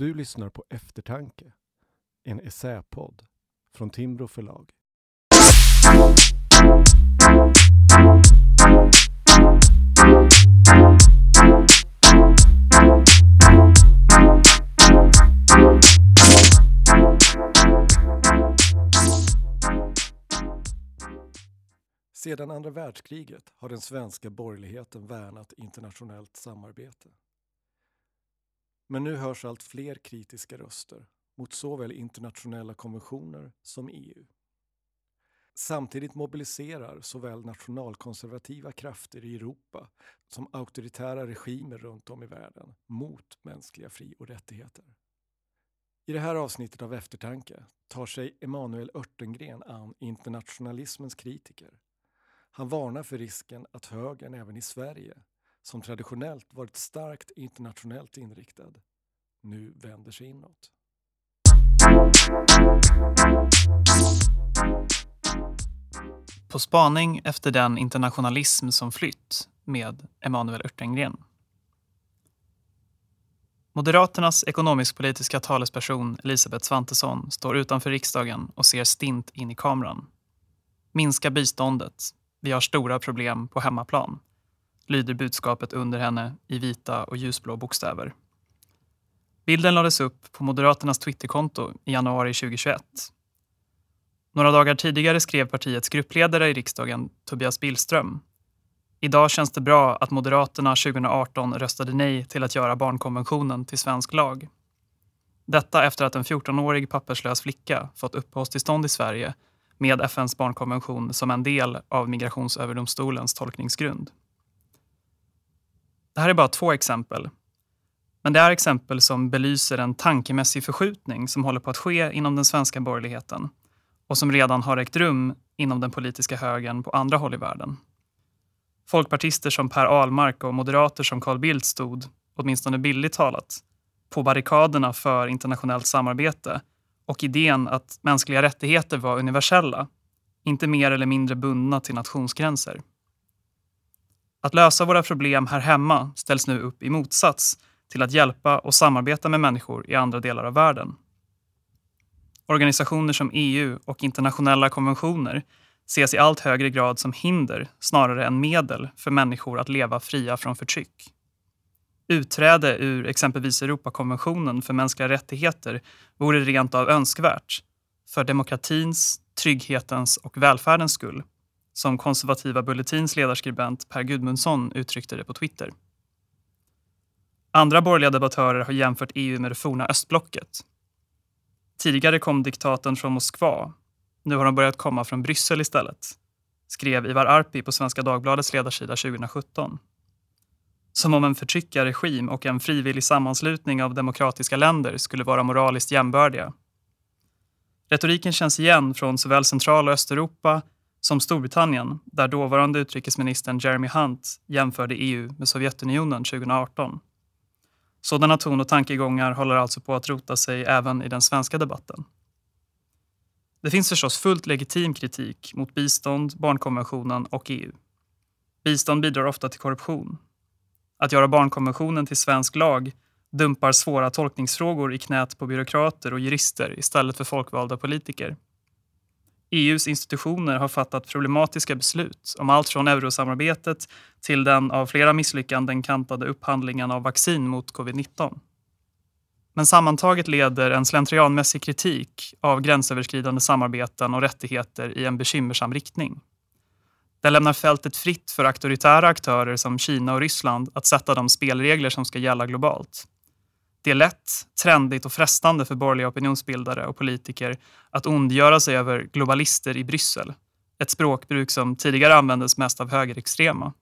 Du lyssnar på Eftertanke, en essäpodd från Timbro förlag. Sedan andra världskriget har den svenska borgerligheten värnat internationellt samarbete. Men nu hörs allt fler kritiska röster mot såväl internationella konventioner som EU. Samtidigt mobiliserar såväl nationalkonservativa krafter i Europa som auktoritära regimer runt om i världen mot mänskliga fri och rättigheter. I det här avsnittet av Eftertanke tar sig Emanuel Örtengren an internationalismens kritiker. Han varnar för risken att högern även i Sverige som traditionellt varit starkt internationellt inriktad, nu vänder sig inåt. På spaning efter den internationalism som flytt med Emanuel Örtengren. Moderaternas ekonomisk-politiska talesperson Elisabeth Svantesson står utanför riksdagen och ser stint in i kameran. Minska biståndet. Vi har stora problem på hemmaplan lyder budskapet under henne i vita och ljusblå bokstäver. Bilden lades upp på Moderaternas Twitterkonto i januari 2021. Några dagar tidigare skrev partiets gruppledare i riksdagen, Tobias Billström. Idag känns det bra att Moderaterna 2018 röstade nej till att göra barnkonventionen till svensk lag. Detta efter att en 14-årig papperslös flicka fått uppehållstillstånd i Sverige med FNs barnkonvention som en del av Migrationsöverdomstolens tolkningsgrund. Det här är bara två exempel. Men det är exempel som belyser en tankemässig förskjutning som håller på att ske inom den svenska borgerligheten och som redan har ägt rum inom den politiska högern på andra håll i världen. Folkpartister som Per Ahlmark och moderater som Carl Bildt stod, åtminstone bildligt talat, på barrikaderna för internationellt samarbete och idén att mänskliga rättigheter var universella, inte mer eller mindre bundna till nationsgränser. Att lösa våra problem här hemma ställs nu upp i motsats till att hjälpa och samarbeta med människor i andra delar av världen. Organisationer som EU och internationella konventioner ses i allt högre grad som hinder snarare än medel för människor att leva fria från förtryck. Utträde ur exempelvis Europakonventionen för mänskliga rättigheter vore rent av önskvärt för demokratins, trygghetens och välfärdens skull som konservativa Bulletins ledarskribent Per Gudmundsson uttryckte det på Twitter. Andra borgerliga debattörer har jämfört EU med det forna östblocket. Tidigare kom diktaten från Moskva. Nu har de börjat komma från Bryssel istället, skrev Ivar Arpi på Svenska Dagbladets ledarsida 2017. Som om en förtryckarregim och en frivillig sammanslutning av demokratiska länder skulle vara moraliskt jämbördiga. Retoriken känns igen från såväl Central och Östeuropa som Storbritannien, där dåvarande utrikesministern Jeremy Hunt jämförde EU med Sovjetunionen 2018. Sådana ton och tankegångar håller alltså på att rota sig även i den svenska debatten. Det finns förstås fullt legitim kritik mot bistånd, barnkonventionen och EU. Bistånd bidrar ofta till korruption. Att göra barnkonventionen till svensk lag dumpar svåra tolkningsfrågor i knät på byråkrater och jurister istället för folkvalda politiker. EUs institutioner har fattat problematiska beslut om allt från eurosamarbetet till den av flera misslyckanden kantade upphandlingen av vaccin mot covid-19. Men sammantaget leder en slentrianmässig kritik av gränsöverskridande samarbeten och rättigheter i en bekymmersam riktning. Den lämnar fältet fritt för auktoritära aktörer som Kina och Ryssland att sätta de spelregler som ska gälla globalt. Det är lätt, trendigt och frestande för borgerliga opinionsbildare och politiker att ondgöra sig över globalister i Bryssel. Ett språkbruk som tidigare användes mest av högerextrema.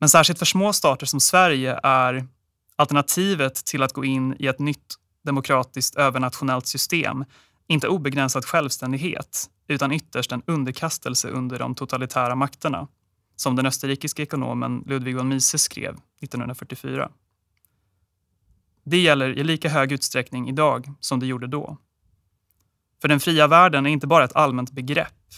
Men särskilt för små stater som Sverige är alternativet till att gå in i ett nytt demokratiskt övernationellt system inte obegränsad självständighet utan ytterst en underkastelse under de totalitära makterna som den österrikiske ekonomen Ludwig von Mises skrev 1944. Det gäller i lika hög utsträckning idag som det gjorde då. För den fria världen är inte bara ett allmänt begrepp.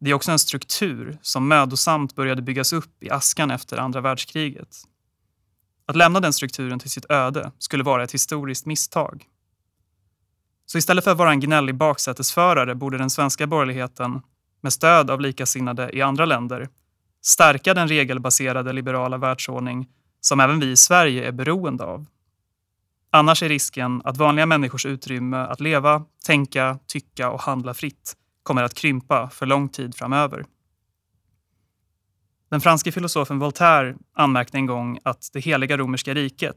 Det är också en struktur som mödosamt började byggas upp i askan efter andra världskriget. Att lämna den strukturen till sitt öde skulle vara ett historiskt misstag. Så istället för att vara en gnällig baksätesförare borde den svenska borgerligheten, med stöd av likasinnade i andra länder, stärka den regelbaserade liberala världsordning som även vi i Sverige är beroende av. Annars är risken att vanliga människors utrymme att leva, tänka, tycka och handla fritt kommer att krympa för lång tid framöver. Den franske filosofen Voltaire anmärkte en gång att det heliga romerska riket,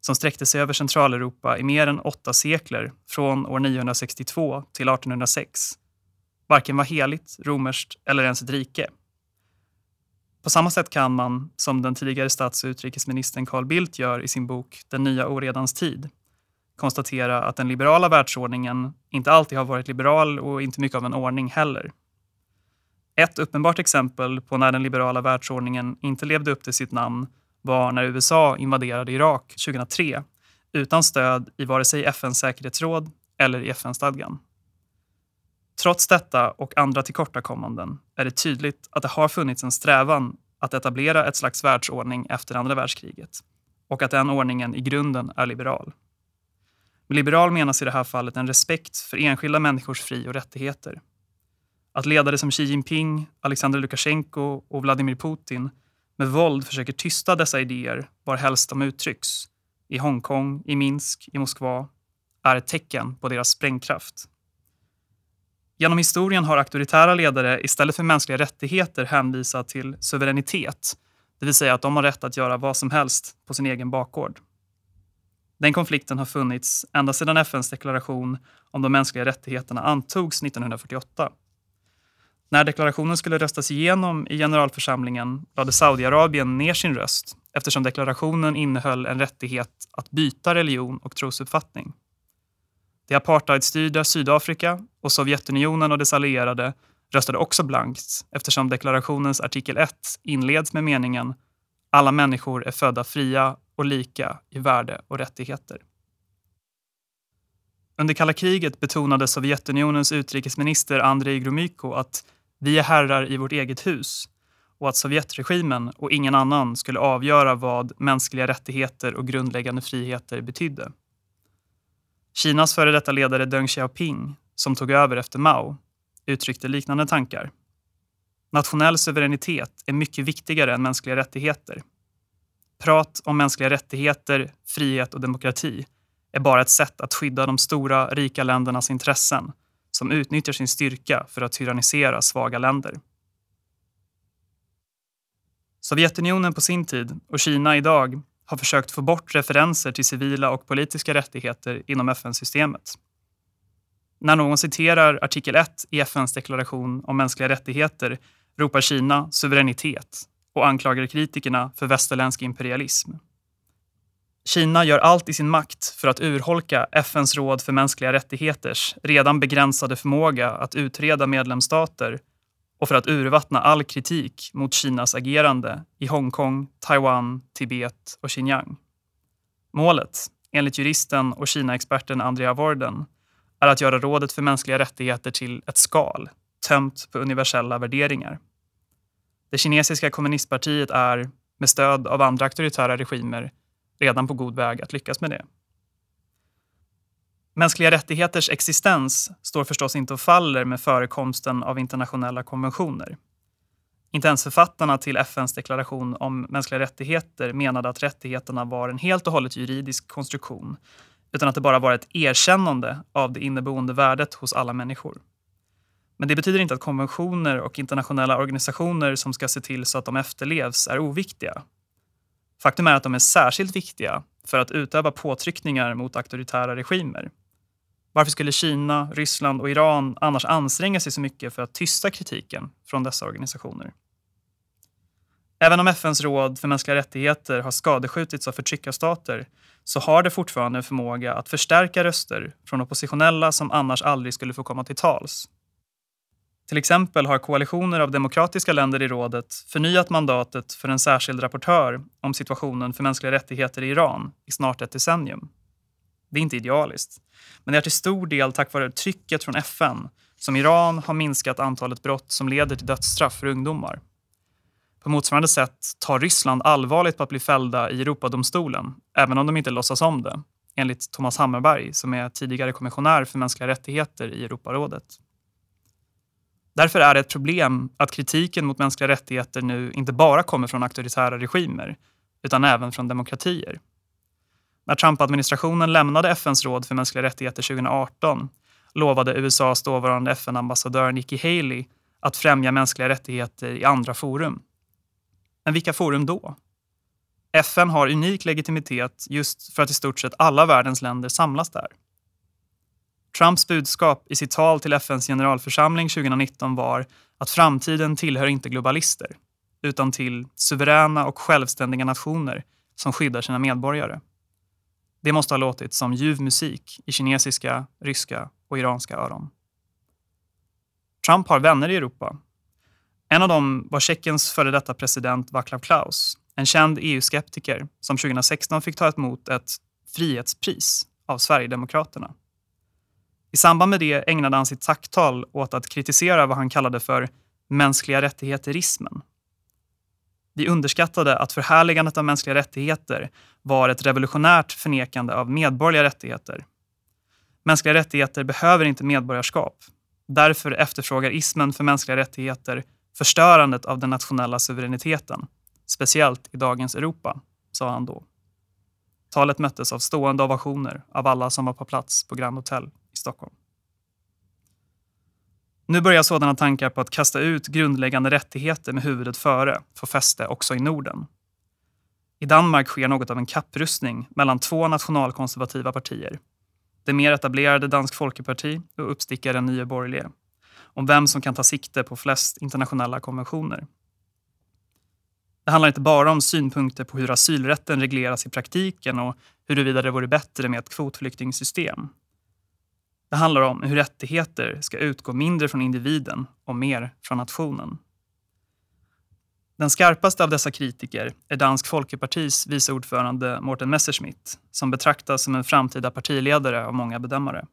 som sträckte sig över Centraleuropa i mer än åtta sekler från år 962 till 1806, varken var heligt, romerskt eller ens ett rike. På samma sätt kan man, som den tidigare stats och utrikesministern Carl Bildt gör i sin bok Den nya oredans tid, konstatera att den liberala världsordningen inte alltid har varit liberal och inte mycket av en ordning heller. Ett uppenbart exempel på när den liberala världsordningen inte levde upp till sitt namn var när USA invaderade Irak 2003 utan stöd i vare sig FNs säkerhetsråd eller i FN-stadgan. Trots detta och andra tillkortakommanden är det tydligt att det har funnits en strävan att etablera ett slags världsordning efter andra världskriget och att den ordningen i grunden är liberal. Med liberal menas i det här fallet en respekt för enskilda människors fri och rättigheter. Att ledare som Xi Jinping, Alexander Lukasjenko och Vladimir Putin med våld försöker tysta dessa idéer varhelst de uttrycks, i Hongkong, i Minsk, i Moskva, är ett tecken på deras sprängkraft. Genom historien har auktoritära ledare istället för mänskliga rättigheter hänvisat till suveränitet, det vill säga att de har rätt att göra vad som helst på sin egen bakgård. Den konflikten har funnits ända sedan FNs deklaration om de mänskliga rättigheterna antogs 1948. När deklarationen skulle röstas igenom i generalförsamlingen lade Saudiarabien ner sin röst eftersom deklarationen innehöll en rättighet att byta religion och trosuppfattning. Det apartheidstyrda Sydafrika och Sovjetunionen och dess allierade röstade också blankt eftersom deklarationens artikel 1 inleds med meningen “Alla människor är födda fria och lika i värde och rättigheter”. Under kalla kriget betonade Sovjetunionens utrikesminister Andrei Gromyko att vi är herrar i vårt eget hus och att Sovjetregimen och ingen annan skulle avgöra vad mänskliga rättigheter och grundläggande friheter betydde. Kinas före detta ledare Deng Xiaoping, som tog över efter Mao, uttryckte liknande tankar. Nationell suveränitet är mycket viktigare än mänskliga rättigheter. Prat om mänskliga rättigheter, frihet och demokrati är bara ett sätt att skydda de stora, rika ländernas intressen som utnyttjar sin styrka för att tyrannisera svaga länder. Sovjetunionen på sin tid och Kina idag har försökt få bort referenser till civila och politiska rättigheter inom FN-systemet. När någon citerar artikel 1 i FNs deklaration om mänskliga rättigheter ropar Kina suveränitet och anklagar kritikerna för västerländsk imperialism. Kina gör allt i sin makt för att urholka FNs råd för mänskliga rättigheters redan begränsade förmåga att utreda medlemsstater och för att urvattna all kritik mot Kinas agerande i Hongkong, Taiwan, Tibet och Xinjiang. Målet, enligt juristen och Kina-experten Andrea Worden, är att göra rådet för mänskliga rättigheter till ett skal tömt på universella värderingar. Det kinesiska kommunistpartiet är, med stöd av andra auktoritära regimer, redan på god väg att lyckas med det. Mänskliga rättigheters existens står förstås inte och faller med förekomsten av internationella konventioner. Inte ens författarna till FNs deklaration om mänskliga rättigheter menade att rättigheterna var en helt och hållet juridisk konstruktion utan att det bara var ett erkännande av det inneboende värdet hos alla människor. Men det betyder inte att konventioner och internationella organisationer som ska se till så att de efterlevs är oviktiga. Faktum är att de är särskilt viktiga för att utöva påtryckningar mot auktoritära regimer. Varför skulle Kina, Ryssland och Iran annars anstränga sig så mycket för att tysta kritiken från dessa organisationer? Även om FNs råd för mänskliga rättigheter har skadeskjutits av förtryckarstater så har det fortfarande en förmåga att förstärka röster från oppositionella som annars aldrig skulle få komma till tals. Till exempel har koalitioner av demokratiska länder i rådet förnyat mandatet för en särskild rapportör om situationen för mänskliga rättigheter i Iran i snart ett decennium. Det är inte idealiskt, men det är till stor del tack vare trycket från FN som Iran har minskat antalet brott som leder till dödsstraff för ungdomar. På motsvarande sätt tar Ryssland allvarligt på att bli fällda i Europadomstolen, även om de inte låtsas om det, enligt Thomas Hammarberg som är tidigare kommissionär för mänskliga rättigheter i Europarådet. Därför är det ett problem att kritiken mot mänskliga rättigheter nu inte bara kommer från auktoritära regimer, utan även från demokratier. När Trump-administrationen lämnade FNs råd för mänskliga rättigheter 2018 lovade USAs dåvarande FN-ambassadör Nikki Haley att främja mänskliga rättigheter i andra forum. Men vilka forum då? FN har unik legitimitet just för att i stort sett alla världens länder samlas där. Trumps budskap i sitt tal till FNs generalförsamling 2019 var att framtiden tillhör inte globalister utan till suveräna och självständiga nationer som skyddar sina medborgare. Det måste ha låtit som ljuv musik i kinesiska, ryska och iranska öron. Trump har vänner i Europa. En av dem var Tjeckiens före detta president Václav Klaus, en känd EU-skeptiker som 2016 fick ta emot ett frihetspris av Sverigedemokraterna. I samband med det ägnade han sitt tacktal åt att kritisera vad han kallade för mänskliga rättigheterismen. Vi underskattade att förhärligandet av mänskliga rättigheter var ett revolutionärt förnekande av medborgerliga rättigheter. Mänskliga rättigheter behöver inte medborgarskap. Därför efterfrågar ismen för mänskliga rättigheter förstörandet av den nationella suveräniteten, speciellt i dagens Europa, sa han då. Talet möttes av stående ovationer av alla som var på plats på Grand Hotel i Stockholm. Nu börjar sådana tankar på att kasta ut grundläggande rättigheter med huvudet före få fäste också i Norden. I Danmark sker något av en kapprustning mellan två nationalkonservativa partier. Det mer etablerade Dansk Folkeparti och uppstickaren Nye Borgerlige. Om vem som kan ta sikte på flest internationella konventioner. Det handlar inte bara om synpunkter på hur asylrätten regleras i praktiken och huruvida det vore bättre med ett kvotflyktingsystem. Det handlar om hur rättigheter ska utgå mindre från individen och mer från nationen. Den skarpaste av dessa kritiker är Dansk Folkepartis vice ordförande Morten Messerschmitt som betraktas som en framtida partiledare av många bedömare.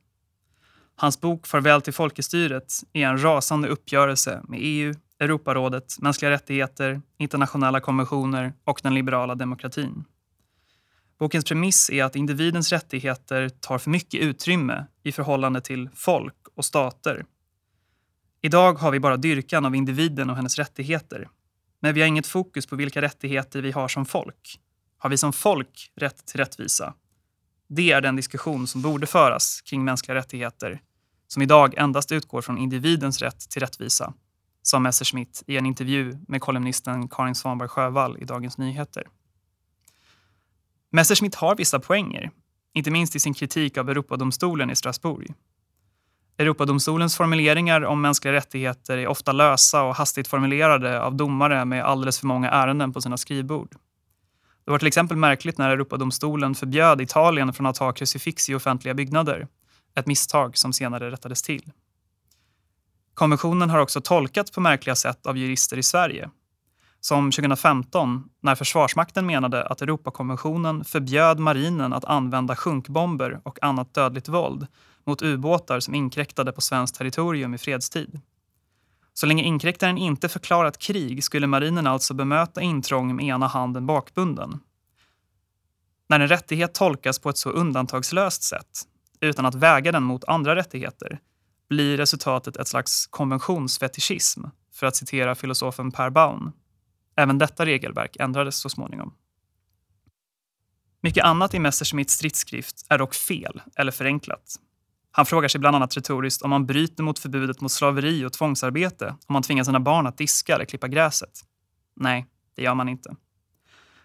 Hans bok Farväl till folkestyret är en rasande uppgörelse med EU, Europarådet, mänskliga rättigheter, internationella konventioner och den liberala demokratin. Bokens premiss är att individens rättigheter tar för mycket utrymme i förhållande till folk och stater. Idag har vi bara dyrkan av individen och hennes rättigheter. Men vi har inget fokus på vilka rättigheter vi har som folk. Har vi som folk rätt till rättvisa? Det är den diskussion som borde föras kring mänskliga rättigheter som idag endast utgår från individens rätt till rättvisa, sa Messerschmitt i en intervju med kolumnisten Karin Svanberg Sjövall i Dagens Nyheter. Messerschmitt har vissa poänger, inte minst i sin kritik av Europadomstolen i Strasbourg. Europadomstolens formuleringar om mänskliga rättigheter är ofta lösa och hastigt formulerade av domare med alldeles för många ärenden på sina skrivbord. Det var till exempel märkligt när Europadomstolen förbjöd Italien från att ha krucifix i offentliga byggnader. Ett misstag som senare rättades till. Konventionen har också tolkats på märkliga sätt av jurister i Sverige som 2015 när Försvarsmakten menade att Europakonventionen förbjöd marinen att använda sjunkbomber och annat dödligt våld mot ubåtar som inkräktade på svenskt territorium i fredstid. Så länge inkräktaren inte förklarat krig skulle marinen alltså bemöta intrång med ena handen bakbunden. När en rättighet tolkas på ett så undantagslöst sätt, utan att väga den mot andra rättigheter, blir resultatet ett slags konventionsfetischism, för att citera filosofen Per Baun. Även detta regelverk ändrades så småningom. Mycket annat i Messerschmitts stridsskrift är dock fel eller förenklat. Han frågar sig bland annat retoriskt om man bryter mot förbudet mot slaveri och tvångsarbete om man tvingar sina barn att diska eller klippa gräset. Nej, det gör man inte.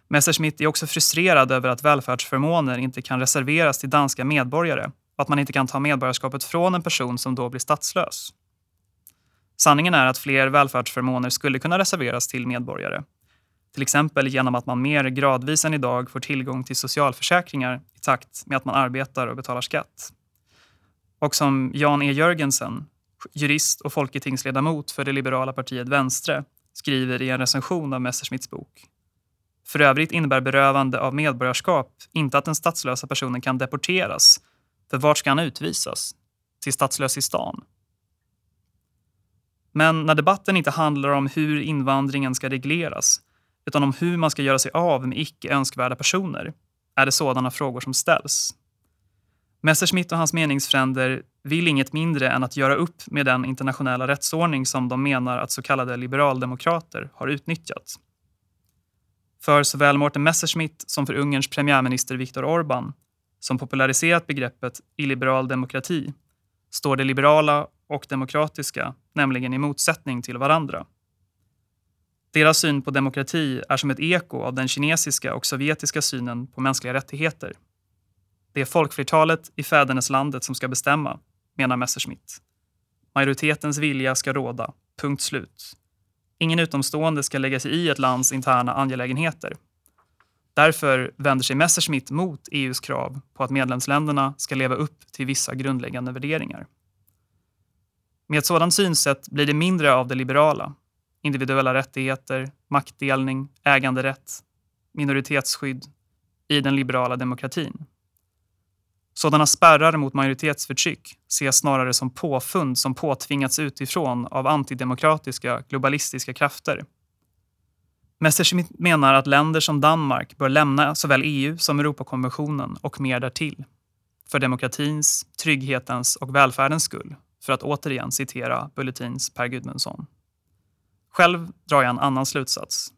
Messerschmitt är också frustrerad över att välfärdsförmåner inte kan reserveras till danska medborgare och att man inte kan ta medborgarskapet från en person som då blir statslös. Sanningen är att fler välfärdsförmåner skulle kunna reserveras till medborgare. Till exempel genom att man mer gradvis än idag får tillgång till socialförsäkringar i takt med att man arbetar och betalar skatt. Och som Jan E Jörgensen, jurist och folketingsledamot för det liberala partiet Vänstre, skriver i en recension av Messerschmitts bok. För övrigt innebär berövande av medborgarskap inte att den statslösa personen kan deporteras. För vart ska han utvisas? Till statslös i stan? Men när debatten inte handlar om hur invandringen ska regleras utan om hur man ska göra sig av med icke önskvärda personer är det sådana frågor som ställs. Messerschmitt och hans meningsfränder vill inget mindre än att göra upp med den internationella rättsordning som de menar att så kallade liberaldemokrater har utnyttjat. För såväl Morten Messerschmitt som för Ungerns premiärminister Viktor Orbán, som populariserat begreppet illiberal demokrati, står det liberala och demokratiska nämligen i motsättning till varandra. Deras syn på demokrati är som ett eko av den kinesiska och sovjetiska synen på mänskliga rättigheter. Det är folkflertalet i fäderneslandet som ska bestämma, menar Messerschmitt. Majoritetens vilja ska råda, punkt slut. Ingen utomstående ska lägga sig i ett lands interna angelägenheter. Därför vänder sig Messerschmitt mot EUs krav på att medlemsländerna ska leva upp till vissa grundläggande värderingar. Med ett sådant synsätt blir det mindre av det liberala, individuella rättigheter, maktdelning, äganderätt, minoritetsskydd i den liberala demokratin. Sådana spärrar mot majoritetsförtryck ses snarare som påfund som påtvingats utifrån av antidemokratiska, globalistiska krafter. Messerschmitt menar att länder som Danmark bör lämna såväl EU som Europakonventionen och mer därtill. För demokratins, trygghetens och välfärdens skull, för att återigen citera Bulletins Per Gudmundsson. Själv drar jag en annan slutsats.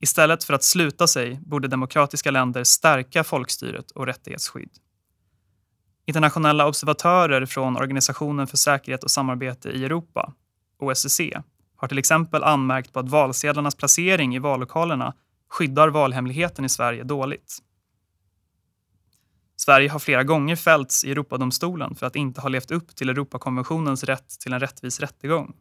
Istället för att sluta sig borde demokratiska länder stärka folkstyret och rättighetsskydd. Internationella observatörer från Organisationen för säkerhet och samarbete i Europa, OSSE, har till exempel anmärkt på att valsedlarnas placering i vallokalerna skyddar valhemligheten i Sverige dåligt. Sverige har flera gånger fällts i Europadomstolen för att inte ha levt upp till Europakonventionens rätt till en rättvis rättegång.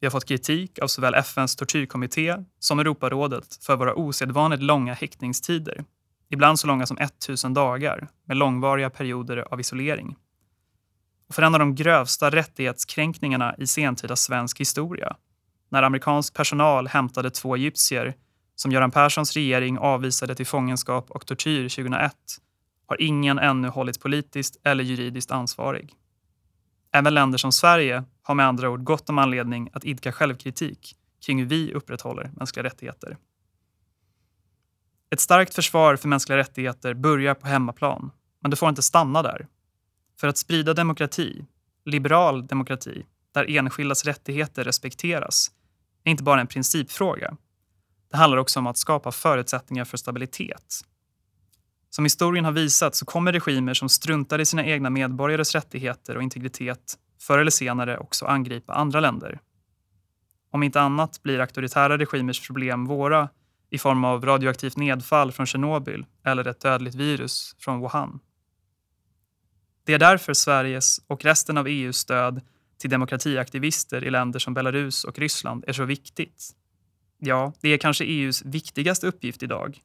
Vi har fått kritik av såväl FNs tortyrkommitté som Europarådet för våra osedvanligt långa häktningstider. Ibland så långa som 1000 dagar med långvariga perioder av isolering. Och för en av de grövsta rättighetskränkningarna i sentida svensk historia. När amerikansk personal hämtade två egyptier som Göran Perssons regering avvisade till fångenskap och tortyr 2001 har ingen ännu hållits politiskt eller juridiskt ansvarig. Även länder som Sverige har med andra ord gott om anledning att idka självkritik kring hur vi upprätthåller mänskliga rättigheter. Ett starkt försvar för mänskliga rättigheter börjar på hemmaplan, men det får inte stanna där. För att sprida demokrati, liberal demokrati, där enskildas rättigheter respekteras, är inte bara en principfråga. Det handlar också om att skapa förutsättningar för stabilitet. Som historien har visat så kommer regimer som struntar i sina egna medborgares rättigheter och integritet förr eller senare också angripa andra länder. Om inte annat blir auktoritära regimers problem våra i form av radioaktivt nedfall från Tjernobyl eller ett dödligt virus från Wuhan. Det är därför Sveriges och resten av EUs stöd till demokratiaktivister i länder som Belarus och Ryssland är så viktigt. Ja, det är kanske EUs viktigaste uppgift idag.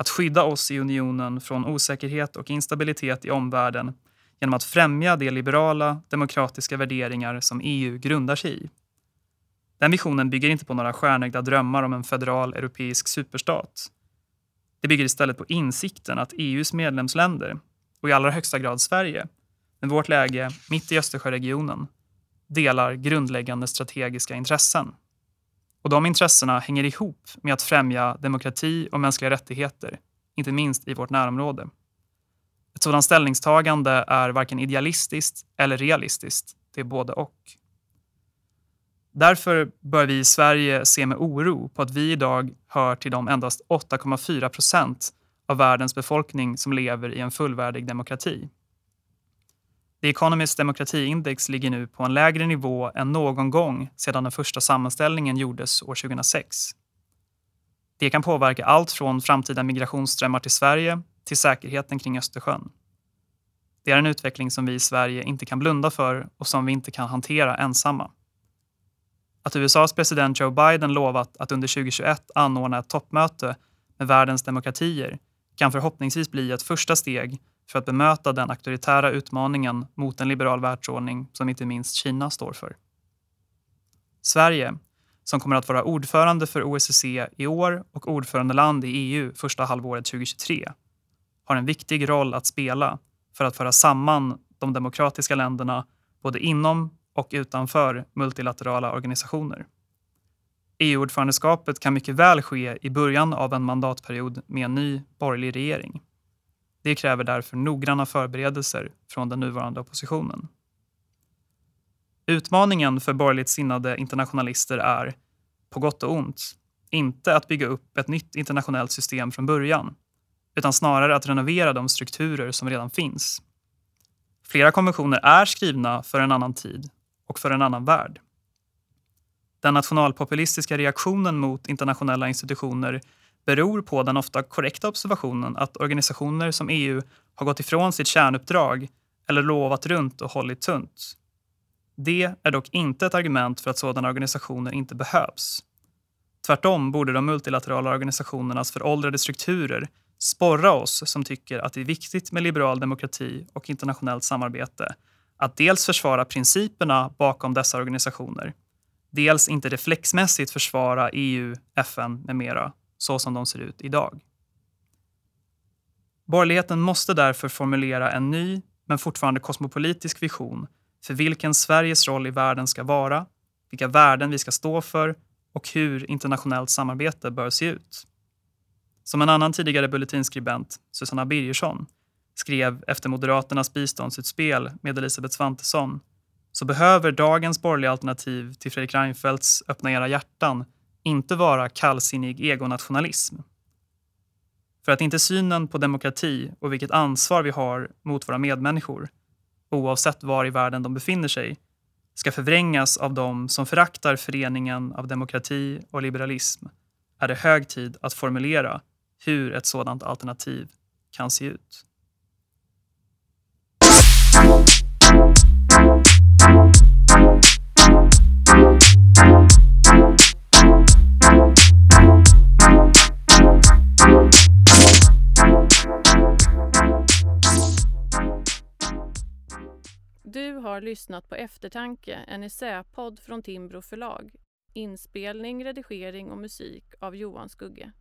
Att skydda oss i unionen från osäkerhet och instabilitet i omvärlden genom att främja de liberala, demokratiska värderingar som EU grundar sig i. Den visionen bygger inte på några stjärnögda drömmar om en federal europeisk superstat. Det bygger istället på insikten att EUs medlemsländer, och i allra högsta grad Sverige, med vårt läge mitt i Östersjöregionen, delar grundläggande strategiska intressen. Och de intressena hänger ihop med att främja demokrati och mänskliga rättigheter, inte minst i vårt närområde. Ett sådant ställningstagande är varken idealistiskt eller realistiskt. Det är både och. Därför bör vi i Sverige se med oro på att vi idag hör till de endast 8,4 procent av världens befolkning som lever i en fullvärdig demokrati. The Economist demokratiindex ligger nu på en lägre nivå än någon gång sedan den första sammanställningen gjordes år 2006. Det kan påverka allt från framtida migrationsströmmar till Sverige till säkerheten kring Östersjön. Det är en utveckling som vi i Sverige inte kan blunda för och som vi inte kan hantera ensamma. Att USAs president Joe Biden lovat att under 2021 anordna ett toppmöte med världens demokratier kan förhoppningsvis bli ett första steg för att bemöta den auktoritära utmaningen mot en liberal världsordning som inte minst Kina står för. Sverige, som kommer att vara ordförande för OSSE i år och ordförandeland i EU första halvåret 2023, har en viktig roll att spela för att föra samman de demokratiska länderna både inom och utanför multilaterala organisationer. EU-ordförandeskapet kan mycket väl ske i början av en mandatperiod med en ny borgerlig regering. Det kräver därför noggranna förberedelser från den nuvarande oppositionen. Utmaningen för borgerligt sinnade internationalister är, på gott och ont, inte att bygga upp ett nytt internationellt system från början, utan snarare att renovera de strukturer som redan finns. Flera konventioner är skrivna för en annan tid och för en annan värld. Den nationalpopulistiska reaktionen mot internationella institutioner beror på den ofta korrekta observationen att organisationer som EU har gått ifrån sitt kärnuppdrag eller lovat runt och hållit tunt. Det är dock inte ett argument för att sådana organisationer inte behövs. Tvärtom borde de multilaterala organisationernas föråldrade strukturer sporra oss som tycker att det är viktigt med liberal demokrati och internationellt samarbete att dels försvara principerna bakom dessa organisationer, dels inte reflexmässigt försvara EU, FN med mera så som de ser ut idag. Borgerligheten måste därför formulera en ny, men fortfarande kosmopolitisk vision för vilken Sveriges roll i världen ska vara, vilka värden vi ska stå för och hur internationellt samarbete bör se ut. Som en annan tidigare bulletinskribent, Susanna Birgersson, skrev efter Moderaternas biståndsutspel med Elisabeth Svantesson så behöver dagens borgerliga alternativ till Fredrik Reinfeldts Öppna era hjärtan inte vara kallsinnig egonationalism. För att inte synen på demokrati och vilket ansvar vi har mot våra medmänniskor, oavsett var i världen de befinner sig, ska förvrängas av dem som föraktar föreningen av demokrati och liberalism är det hög tid att formulera hur ett sådant alternativ kan se ut. Du har lyssnat på Eftertanke, en essäpodd från Timbro förlag. Inspelning, redigering och musik av Johan Skugge.